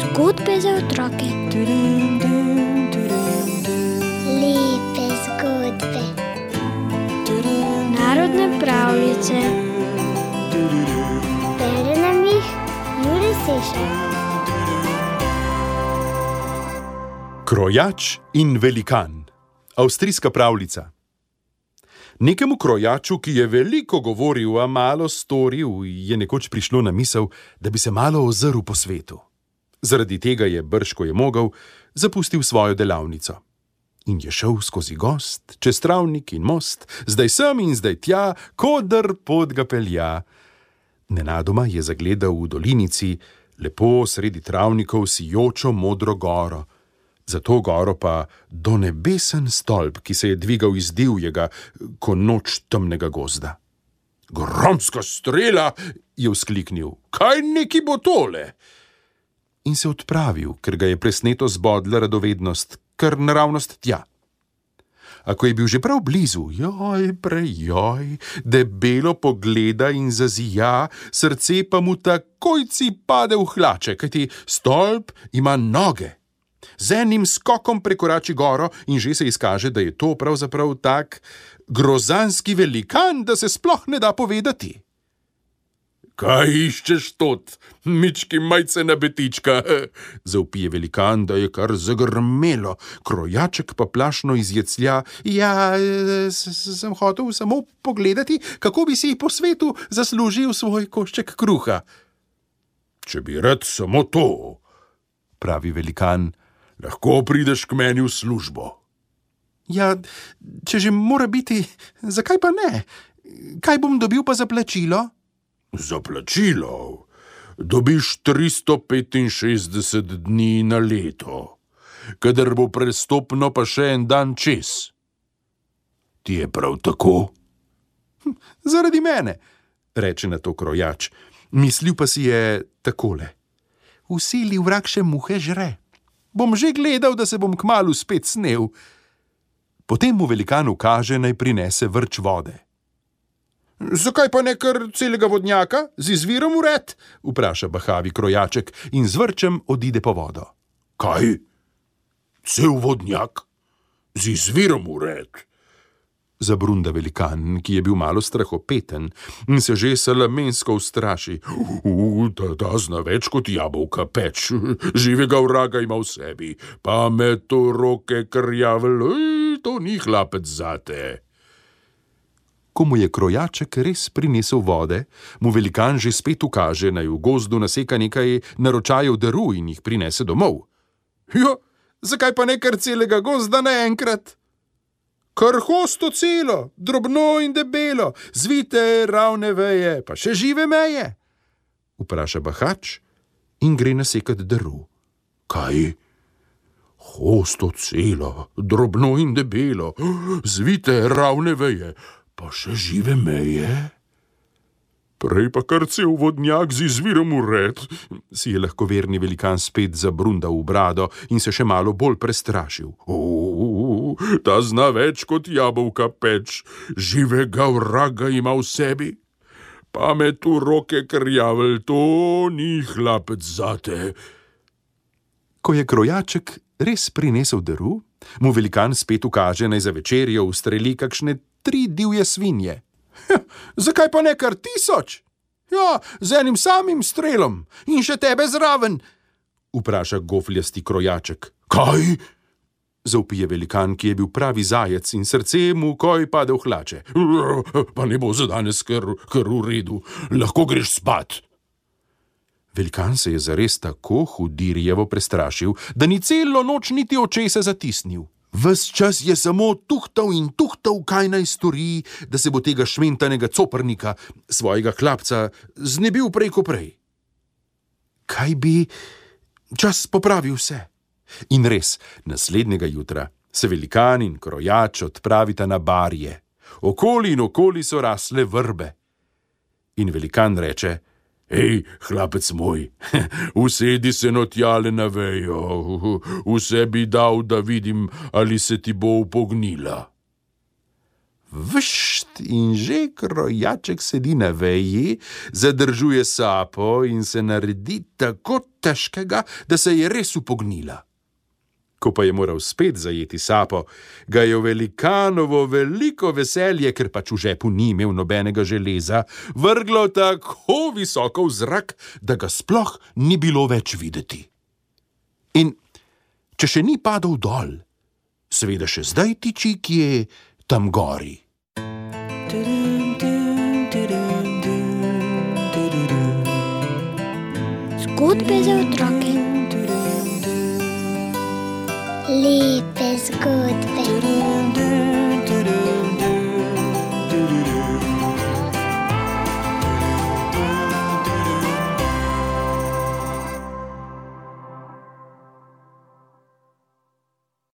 Zgodbe za otroke. Lepe zgodbe. Narodne pravljice. Bere nam jih Juri Sešer. Krojač in velikan. Avstrijska pravljica. Nekemu krojaču, ki je veliko govoril, a malo storil, je nekoč prišlo na misel, da bi se malo ozrl po svetu. Zaradi tega je brž, ko je mogel, zapustil svojo delavnico. In je šel skozi gost, čez travnik in most, zdaj sem in zdaj tja, kodr pot ga pelja. Nenadoma je zagledal v dolinici, lepo sredi travnikov sijočo modro goro. Za to goro pa do nebesen stolp, ki se je dvigal iz divjega, ko noč temnega gozda. Gromska strela, je vzkliknil, kaj neki bo tole? In se odpravil, ker ga je presneto zbodla radovednost, kar naravnost tja. A ko je bil že prav blizu, joj, prejoj, debelo pogleda in zazija, srce pa mu takojci pade v hlače, kajti stolp ima noge. Z enim skokom prekorači goro in že se izkaže, da je to pravzaprav tak grozanski velikan, da se sploh ne da povedati. Kaj iščeš tot, mički majce na betička? Zaupije velikan, da je kar zagrmelo, krojaček pa plašno izjeclja. Ja, sem hotel samo pogledati, kako bi si po svetu zaslužil svoj košček kruha. Če bi rad samo to, pravi velikan, lahko prideš k meni v službo. Ja, če že mora biti, zakaj pa ne? Kaj bom dobil pa za plačilo? Za plačilo dobiš 365 dni na leto, kadar bo prestopno pa še en dan čez. Ti je prav tako? Hm, Zaradi mene, reče na to krojač. Mislil pa si je takole: Vsili vrag še muhe žre. Bom že gledal, da se bom kmalu spet snel. Potem mu velikan kaže, naj prinese vrč vode. Zakaj pa ne kar celega vodnjaka z izvirom ured? vpraša bahavi krojaček in z vrčem odide po vodo. Kaj? Cel vodnjak? Z izvirom ured? Zabrunda velikan, ki je bil malo strahopeten in se že salamensko ustraši. "U, Ta, ta zna več kot jabolka peč, živega vraga ima v sebi, pamet v roke krjavel, ej, to ni hlapec zate. Ko mu je krojaček res prinesel vode, mu velikan že spet ukaže, naj v gozdu naseka nekaj naročajev daru in jih prinese domov. Ja, zakaj pa ne kar celega gozda naenkrat? Kar hosto celo, drobno in debelo, zvite ravne veje, pa še žive meje. Vpraša bahač in gre nasekat daru. Kaj? Hosto celo, drobno in debelo, zvite ravne veje, pa še žive meje. Prej pa kar cel vodnjak z izvirom ured, si je lahko verni velikan spet zabrundal v brado in se še malo bolj prestrašil. O, ta zna več kot jabolka peč, živega vraga ima v sebi. Pamet v roke krjavel, to ni hlapec zate. Ko je krojaček res prinesel daru, mu velikan spet ukaže, naj za večerjo ustreli kakšne tri divje svinje. Zakaj pa ne kar tisoč? Ja, z enim samim strelom in še tebe zraven, vpraša gofljasti krojaček. Kaj? Zaupije velikan, ki je bil pravi zajec in srce mu koj pade v hlače. Pa ne bo za danes kar, kar v redu, lahko greš spat. Velikan se je zares tako hudirjevo prestrašil, da ni celo noč niti očesa zatisnil. Ves čas je samo tuhtal in tuhtal, kaj naj stori, da se bo tega šmentanega coprnika, svojega hlapca, znebil prej ko prej. Kaj bi čas popravil vse? In res, naslednjega jutra se velikan in krojač odpravita na barje. Okoli in okoli so rasle vrbe. In velikan reče: Hej, hlapec moj, usedi se notjale na vejo, vse bi dal, da vidim, ali se ti bo upognila. Všt in že krojaček sedi na veji, zadržuje sapo in se naredi tako težkega, da se je res upognila. Ko pa je moral spet zajeti sapo, ga je velikanovo veliko veselje, ker pač v žepu ni imel nobenega železa, vrglo tako visoko v zrak, da ga sploh ni bilo več videti. In če še ni padel dol, seveda še zdaj tiči, kje tam gori. Zgodbe za otroke. Lepe zgodbe.